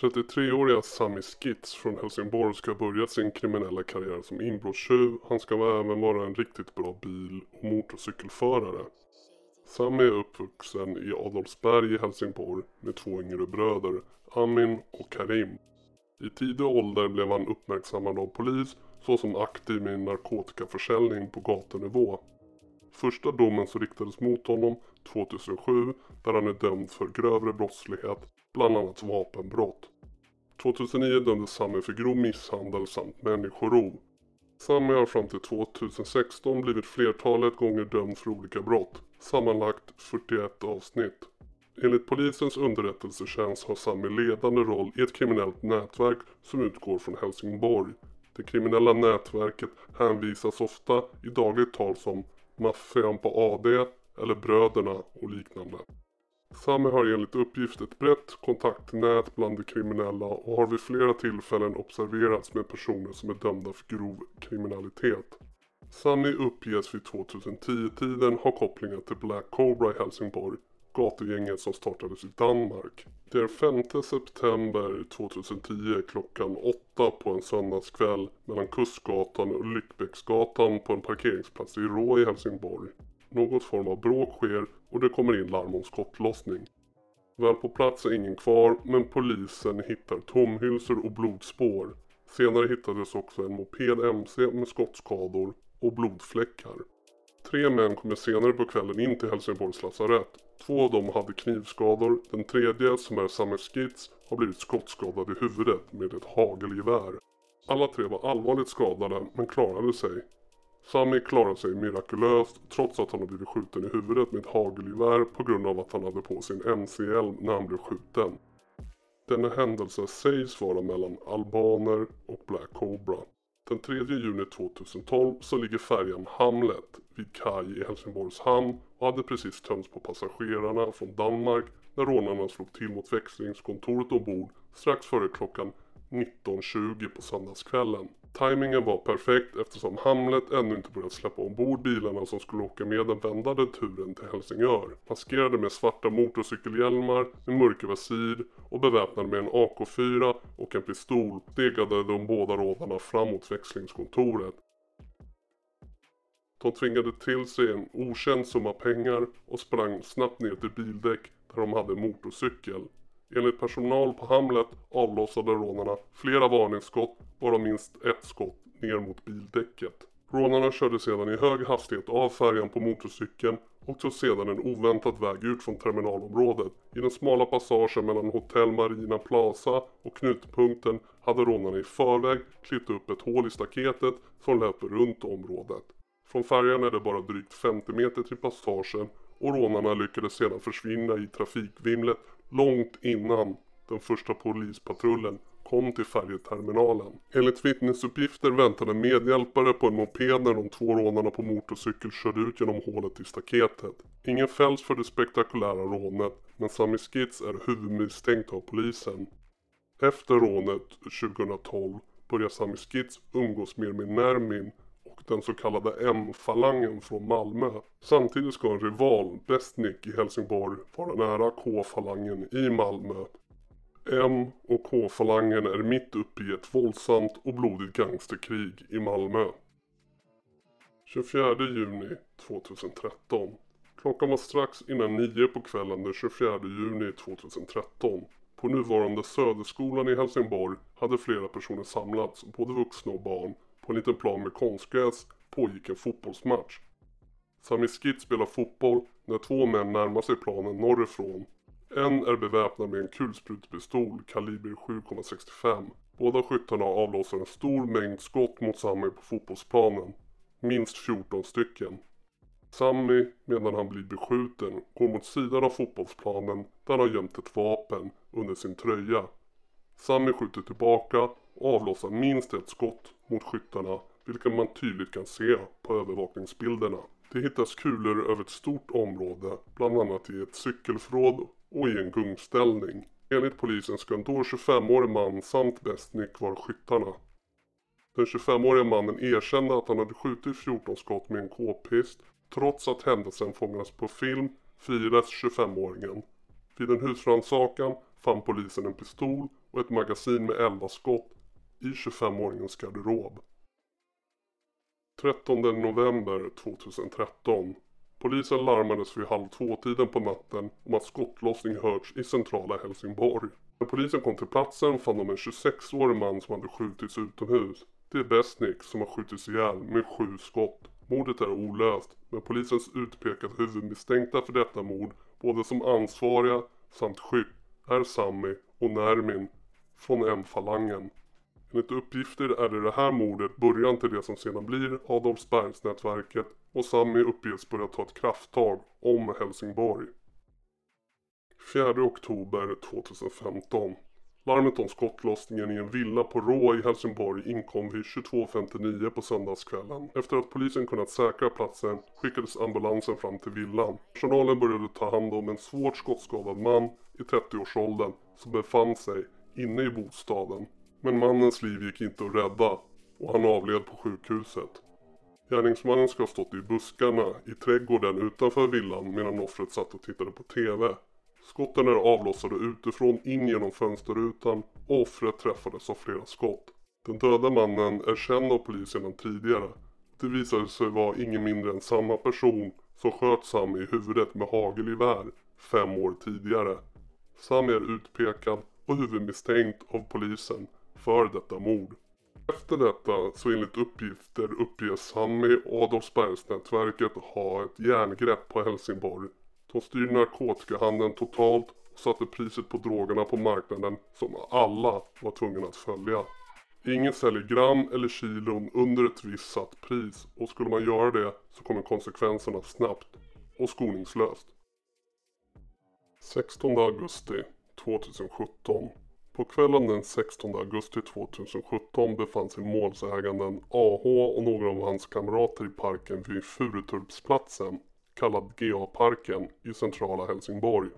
33-åriga Sami Skitz från Helsingborg ska ha börjat sin kriminella karriär som inbrottstjuv. Han ska även vara en riktigt bra bil och motorcykelförare. Sami är uppvuxen i Adolfsberg i Helsingborg med två yngre bröder, Amin och Karim. I tidig ålder blev han uppmärksammad av polis såsom aktiv med narkotikaförsäljning på gatunivå. Första domen som riktades mot honom 2007 där han är dömd för grövre brottslighet, bland annat vapenbrott. 2009 dömdes Sami för grov misshandel samt människorov. Sami har fram till 2016 blivit flertalet gånger dömd för olika brott, sammanlagt 41 avsnitt. Enligt polisens underrättelsetjänst har Sami ledande roll i ett kriminellt nätverk som utgår från Helsingborg. Det kriminella nätverket hänvisas ofta i dagligt tal som maffian på AD eller bröderna och liknande. Sami har enligt uppgift ett brett kontaktnät bland de kriminella och har vid flera tillfällen observerats med personer som är dömda för grov kriminalitet. Sami uppges vid 2010-tiden ha kopplingar till Black Cobra i Helsingborg, gatugänget som startades i Danmark. Det är 5 september 2010 klockan 8 på en söndagskväll mellan Kustgatan och Lyckbäcksgatan på en parkeringsplats i Rå i Helsingborg. Något form av bråk sker och det kommer in larm om skottlossning. Väl på plats är ingen kvar men polisen hittar tomhylsor och blodspår. Senare hittades också en moped MC med skottskador och blodfläckar. Tre män kommer senare på kvällen in till Helsingborgs lasarett. Två av dem hade knivskador. Den tredje, som är Samuel Skitz, har blivit skottskadad i huvudet med ett hagelgevär. Alla tre var allvarligt skadade men klarade sig. Sami klarade sig mirakulöst trots att han hade blivit skjuten i huvudet med ett hagelgevär på grund av att han hade på sin MC-hjälm när han blev skjuten. Denna händelse sägs vara mellan albaner och Black Cobra. Den 3 juni 2012 så ligger färjan Hamlet vid kaj i Helsingborgs hamn och hade precis tömts på passagerarna från Danmark när rånarna slog till mot växlingskontoret ombord strax före klockan 19.20 på söndagskvällen. Timingen var perfekt eftersom Hamlet ännu inte börjat släppa ombord bilarna som skulle åka med den vändade turen till Helsingör. Maskerade med svarta motorcykelhjälmar med mörka visir och beväpnade med en AK4 och en pistol stegade de båda rådarna fram mot växlingskontoret. De tvingade till sig en okänd summa pengar och sprang snabbt ner till bildäck där de hade motorcykel. Enligt personal på Hamlet avlossade rånarna flera varningsskott varav minst ett skott ner mot bildäcket. Rånarna körde sedan i hög hastighet av färjan på motorcykeln och tog sedan en oväntad väg ut från terminalområdet. I den smala passagen mellan Hotell Marina Plaza och knutpunkten hade rånarna i förväg klippt upp ett hål i staketet som löper runt området. Från färjan är det bara drygt 50 meter till passagen och rånarna lyckades sedan försvinna i trafikvimlet långt innan den första polispatrullen kom till färjeterminalen. Enligt vittnesuppgifter väntade medhjälpare på en moped när de två rånarna på motorcykel körde ut genom hålet i staketet. Ingen fälls för det spektakulära rånet men Sami Skits är huvudmisstänkt av polisen. Efter rånet 2012 börjar Sami Skits umgås mer med Nermin och den så kallade M-falangen från Malmö. Samtidigt ska en rival, Bestnik i Helsingborg, vara nära K-falangen i Malmö. M och K-falangen är mitt uppe i ett våldsamt och blodigt gangsterkrig i Malmö. 24 juni 2013. Klockan var strax innan nio på kvällen den 24 juni 2013. På nuvarande Söderskolan i Helsingborg hade flera personer samlats, både vuxna och barn, på en liten plan med konstgräs pågick en fotbollsmatch. Sami Skit spelar fotboll när två män närmar sig planen norrifrån. En är beväpnad med en kulsprutpistol kaliber 7,65. Båda skyttarna avlossar en stor mängd skott mot Sami på fotbollsplanen. Minst 14 stycken. Sami, medan han blir beskjuten, går mot sidan av fotbollsplanen där han gömt ett vapen under sin tröja. Sami skjuter tillbaka och avlossar minst ett skott mot skyttarna vilket man tydligt kan se på övervakningsbilderna. Det hittas kulor över ett stort område, bland annat i ett cykelförråd och i en gungställning. Enligt polisen ska en då 25-årig man samt Bestnik vara skyttarna. Den 25-åriga mannen erkände att han hade skjutit 14 skott med en k-pist. Trots att händelsen fångades på film friades 25-åringen. Vid en husrannsakan fann polisen en pistol och ett magasin med 11 skott i 25-åringens garderob. 13 november 2013. Polisen larmades vid halv två-tiden på natten om att skottlossning hörts i centrala Helsingborg. När polisen kom till platsen fann de en 26-årig man som hade skjutits utomhus. Det är Besnik som har skjutits ihjäl med sju skott. Mordet är olöst, men polisens utpekade huvudmisstänkta för detta mord, både som ansvariga samt skytt, är Sami och Nermin från M-falangen. Enligt uppgifter är det det här mordet början till det som sedan blir Adolfsbergsnätverket och Sami uppges börja ta ett krafttag om Helsingborg. 4 oktober 2015 Larmet om skottlossningen i en villa på Rå i Helsingborg inkom vid 22.59 på söndagskvällen. Efter att polisen kunnat säkra platsen skickades ambulansen fram till villan. Personalen började ta hand om en svårt skottskadad man i 30-årsåldern som befann sig inne i bostaden. Men mannens liv gick inte att rädda och han avled på sjukhuset. Gärningsmannen ska ha stått i buskarna i trädgården utanför villan medan offret satt och tittade på TV. Skotten är avlossade utifrån in genom fönsterrutan och offret träffades av flera skott. Den döda mannen är känd av polisen sedan tidigare. Det visade sig vara ingen mindre än samma person som sköt Sam i huvudet med hagelgevär fem år tidigare. Sam är utpekad och huvudmisstänkt av polisen för detta mord. Efter detta så enligt uppgifter uppges Sami och Adolfsbergsnätverket ha ett järngrepp på Helsingborg de styr narkotikahandeln totalt och satte priset på drogerna på marknaden som alla var tvungna att följa. Ingen säljer gram eller kilon under ett visst satt pris och skulle man göra det så kommer konsekvenserna snabbt och skoningslöst. 16 augusti 2017 på kvällen den 16 augusti 2017 befann sig målsäganden AH och några av hans kamrater i parken vid Furutorpsplatsen kallad GA-parken i centrala Helsingborg.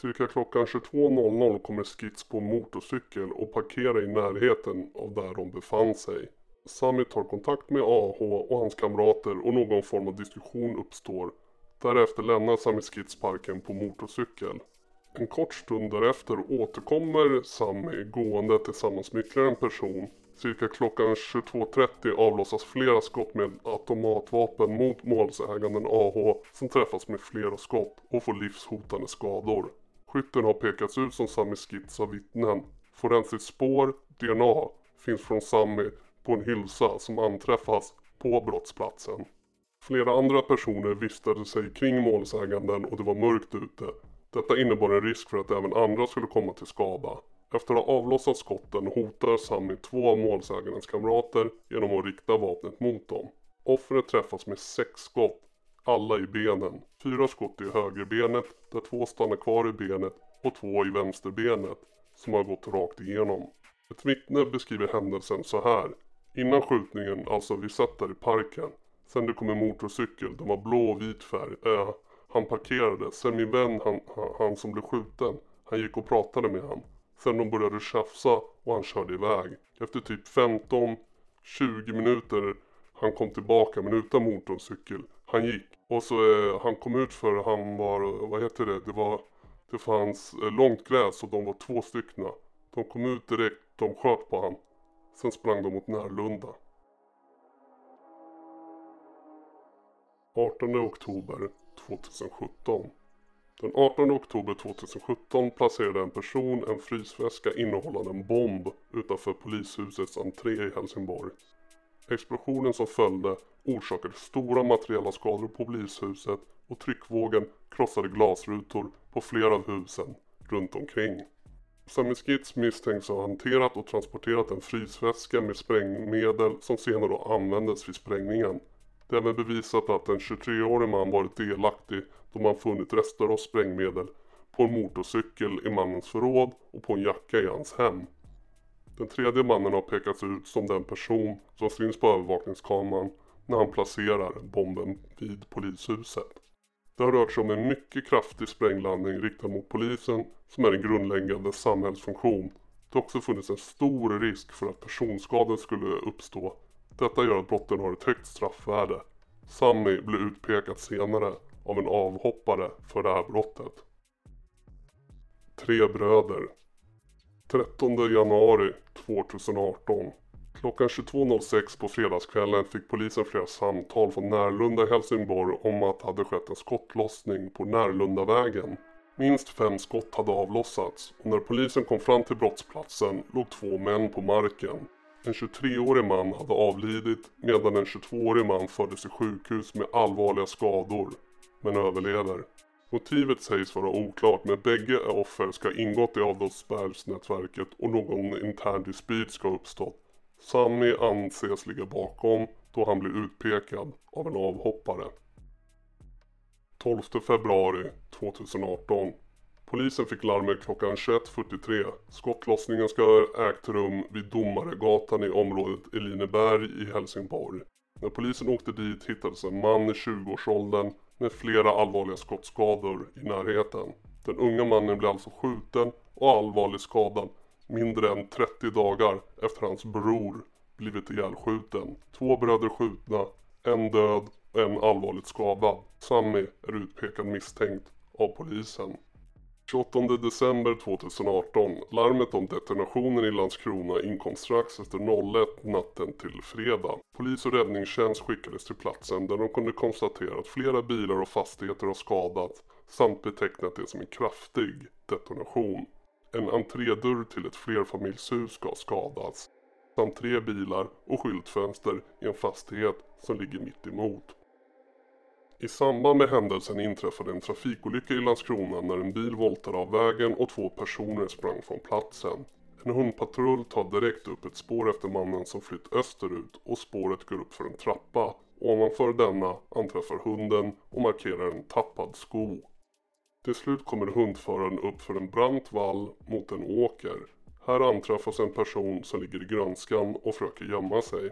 Cirka klockan 22.00 kommer Skits på motorcykel och parkerar i närheten av där de befann sig. Sami tar kontakt med AH och hans kamrater och någon form av diskussion uppstår. Därefter lämnar Sami Skits parken på motorcykel. En kort stund därefter återkommer Sami gående tillsammans med ytterligare en person Cirka klockan 22.30 avlossas flera skott med automatvapen mot målsäganden AH som träffas med flera skott och får livshotande skador. Skytten har pekats ut som Sami Skits av vittnen. Forensiskt spår, DNA, finns från Sami på en hylsa som anträffas på brottsplatsen. Flera andra personer vistade sig kring målsäganden och det var mörkt ute. Detta innebar en risk för att även andra skulle komma till skada. Efter att ha avlossat skotten hotar Sami två av målsägandens kamrater genom att rikta vapnet mot dem. Offret träffas med sex skott, alla i benen. Fyra skott i högerbenet, där två stannar kvar i benet och två i vänsterbenet, som har gått rakt igenom. Ett vittne beskriver händelsen så här. Innan skjutningen, alltså vi satt där i parken. Sen det kom en motorcykel, den var blå och vit färg. Äh, han parkerade, sen min vän, han, han, som blev skjuten, han gick och pratade med han. Sen de började tjafsa och han körde iväg. Efter typ 15-20 minuter han kom tillbaka men utan motorcykel. Han gick. Och så eh, han kom ut för han var, vad heter det, det var, det fanns eh, långt gräs och de var två styckna. De kom ut direkt, de sköt på han. Sen sprang de mot Närlunda. 18 oktober 2017 den 18 oktober 2017 placerade en person en frysväska innehållande en bomb utanför polishusets entré i Helsingborg. Explosionen som följde orsakade stora materiella skador på polishuset och tryckvågen krossade glasrutor på flera av husen runt omkring. Samiskits misstänks ha hanterat och transporterat en frysväska med sprängmedel som senare användes vid sprängningen. Det är även bevisat att en 23-årig man varit delaktig då man funnit rester av sprängmedel på en motorcykel i mannens förråd och på en jacka i hans hem. Den tredje mannen har pekats ut som den person som syns på övervakningskameran när han placerar bomben vid polishuset. Det har rört sig om en mycket kraftig sprängladdning riktad mot polisen som är en grundläggande samhällsfunktion. Det har också funnits en stor risk för att personskador skulle uppstå detta gör att brotten har ett högt straffvärde. Sammy blir utpekad senare av en avhoppare för det här brottet. Tre bröder. 13 januari 2018. Klockan 22.06 på fredagskvällen fick polisen flera samtal från Närlunda i Helsingborg om att det hade skett en skottlossning på Närlundavägen. Minst fem skott hade avlossats och när polisen kom fram till brottsplatsen låg två män på marken. En 23-årig man hade avlidit medan en 22-årig man fördes till sjukhus med allvarliga skador, men överlever. Motivet sägs vara oklart men bägge offer ska ha ingått i Adolfsbergsnätverket och någon intern dispyt ska ha uppstått. Sami anses ligga bakom då han blir utpekad av en avhoppare. 12 februari 2018. Polisen fick larmet klockan 21.43. Skottlossningen ska ha ägt rum vid Domaregatan i området Elineberg i Helsingborg. När polisen åkte dit hittades en man i 20-årsåldern med flera allvarliga skottskador i närheten. Den unga mannen blev alltså skjuten och allvarligt skadad mindre än 30 dagar efter hans bror blivit ihjälskjuten. Två bröder skjutna, en död och en allvarligt skadad. Sammy är utpekad misstänkt av polisen. 28 december 2018. Larmet om detonationen i Landskrona inkom strax efter 01 natten till fredag. Polis och räddningstjänst skickades till platsen där de kunde konstatera att flera bilar och fastigheter har skadats samt betecknat det som en kraftig detonation. En entrédörr till ett flerfamiljshus ska ha skadats samt tre bilar och skyltfönster i en fastighet som ligger mitt emot. I samband med händelsen inträffade en trafikolycka i Landskrona när en bil voltade av vägen och två personer sprang från platsen. En hundpatrull tar direkt upp ett spår efter mannen som flytt österut och spåret går upp för en trappa. Ovanför denna anträffar hunden och markerar en tappad sko. Till slut kommer hundföraren upp för en brant vall mot en åker. Här anträffas en person som ligger i grönskan och försöker gömma sig.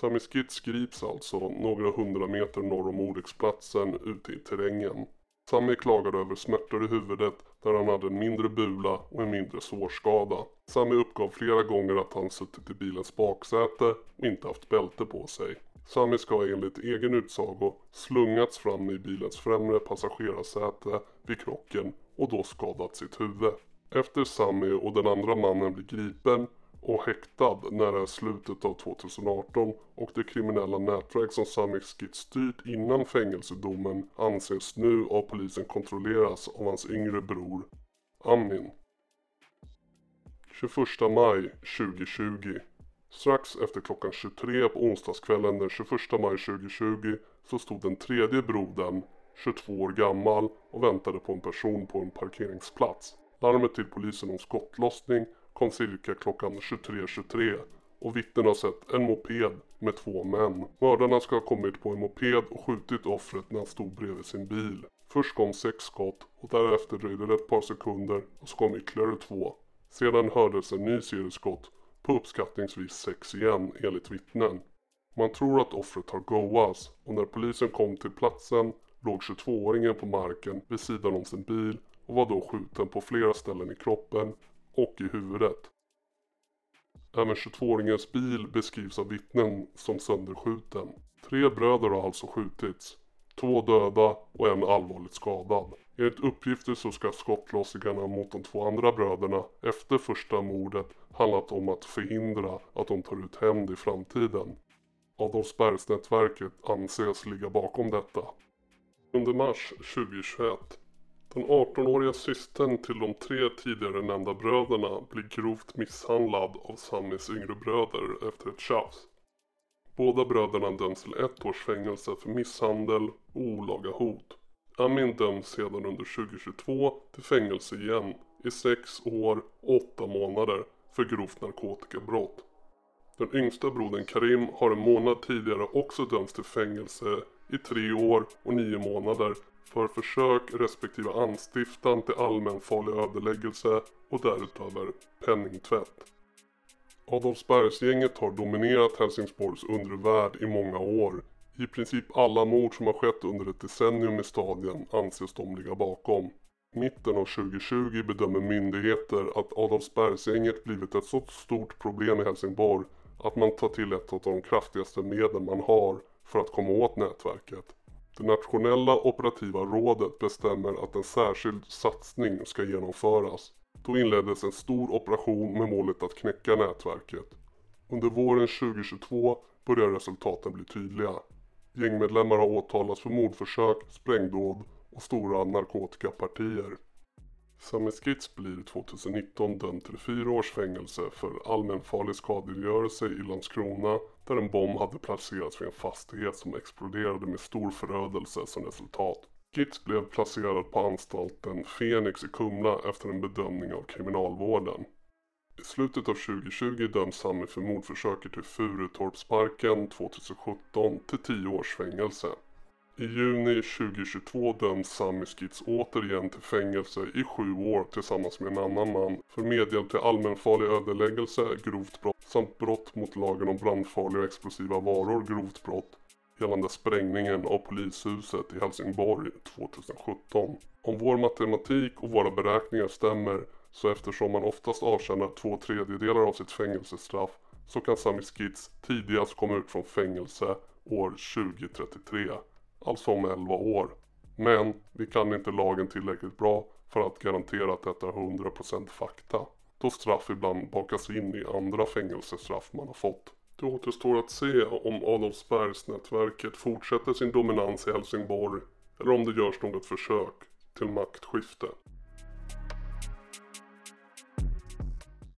Sami Skitz grips alltså några hundra meter norr om olycksplatsen ute i terrängen. Sami klagade över smärtor i huvudet där han hade en mindre bula och en mindre sårskada. Sami uppgav flera gånger att han suttit i bilens baksäte och inte haft bälte på sig. Sami ska enligt egen utsago slungats fram i bilens främre passagerarsäte vid krocken och då skadat sitt huvud. Efter Sami och den andra mannen blir gripen och häktad nära slutet av 2018 och det kriminella nätverk som Sami Skit styrt innan fängelsedomen anses nu av polisen kontrolleras av hans yngre bror Amin. 21 maj 2020 Strax efter klockan 23 på onsdagskvällen den 21 maj 2020 så stod den tredje brodern, 22 år gammal och väntade på en person på en parkeringsplats. Larmet till polisen om skottlossning kom cirka klockan 23.23 .23 och vittnen har sett en moped med två män. Mördarna ska ha kommit på en moped och skjutit offret när han stod bredvid sin bil. Först kom sex skott och därefter dröjde det ett par sekunder och så kom ytterligare två. Sedan hördes en ny serie skott på uppskattningsvis sex igen enligt vittnen. Man tror att offret har goas och när polisen kom till platsen låg 22-åringen på marken vid sidan om sin bil och var då skjuten på flera ställen i kroppen och i huvudet. Även 22-åringens bil beskrivs av vittnen som sönderskjuten. Tre bröder har alltså skjutits. Två döda och en allvarligt skadad. Enligt uppgifter så ska skottlossningarna mot de två andra bröderna efter första mordet handlat om att förhindra att de tar ut hämnd i framtiden. Adolfsbergsnätverket anses ligga bakom detta. Under mars 2021 den 18-åriga systern till de tre tidigare nämnda bröderna blir grovt misshandlad av Sannys yngre bröder efter ett tjafs. Båda bröderna döms till ett års fängelse för misshandel och olaga hot. Amin döms sedan under 2022 till fängelse igen i 6 år och 8 månader för grovt narkotikabrott. Den yngsta brodern Karim har en månad tidigare också dömts till fängelse i 3 år och 9 månader för försök respektive anstiftan till allmänfarlig ödeläggelse och därutöver penningtvätt. Adolfsbergsgänget har dominerat Helsingborgs undre värld i många år. I princip alla mord som har skett under ett decennium i stadien anses de ligga bakom. Mitten av 2020 bedömer myndigheter att Adolfsbergsgänget blivit ett så stort problem i Helsingborg att man tar till ett av de kraftigaste medel man har för att komma åt nätverket. Det nationella operativa rådet bestämmer att en särskild satsning ska genomföras. Då inleddes en stor operation med målet att knäcka nätverket. Under våren 2022 börjar resultaten bli tydliga. Gängmedlemmar har åtalats för mordförsök, sprängdåd och stora narkotikapartier. Sami Skits blir 2019 dömd till fyra års fängelse för allmänfarlig skadegörelse i Landskrona där en bomb hade placerats vid en fastighet som exploderade med stor förödelse som resultat. Kitz blev placerad på anstalten Fenix i Kumla efter en bedömning av kriminalvården. I slutet av 2020 döms Sami för mordförsöket i Furutorpsparken 2017 till 10 års fängelse. I juni 2022 döms Sami Skits återigen till fängelse i sju år tillsammans med en annan man för medhjälp till allmänfarlig ödeläggelse, grovt brott samt brott mot lagen om brandfarliga och explosiva varor, grovt brott gällande sprängningen av polishuset i Helsingborg 2017. Om vår matematik och våra beräkningar stämmer så eftersom man oftast avtjänar två tredjedelar av sitt fängelsestraff så kan Sami Skits tidigast komma ut från fängelse år 2033 alltså om 11 år. Men vi kan inte lagen tillräckligt bra för att garantera att detta är 100% fakta. Då straff ibland bakas in i andra fängelsestraff man har fått. Det återstår att se om Adolfsbergsnätverket fortsätter sin dominans i Helsingborg eller om det görs något försök till maktskifte.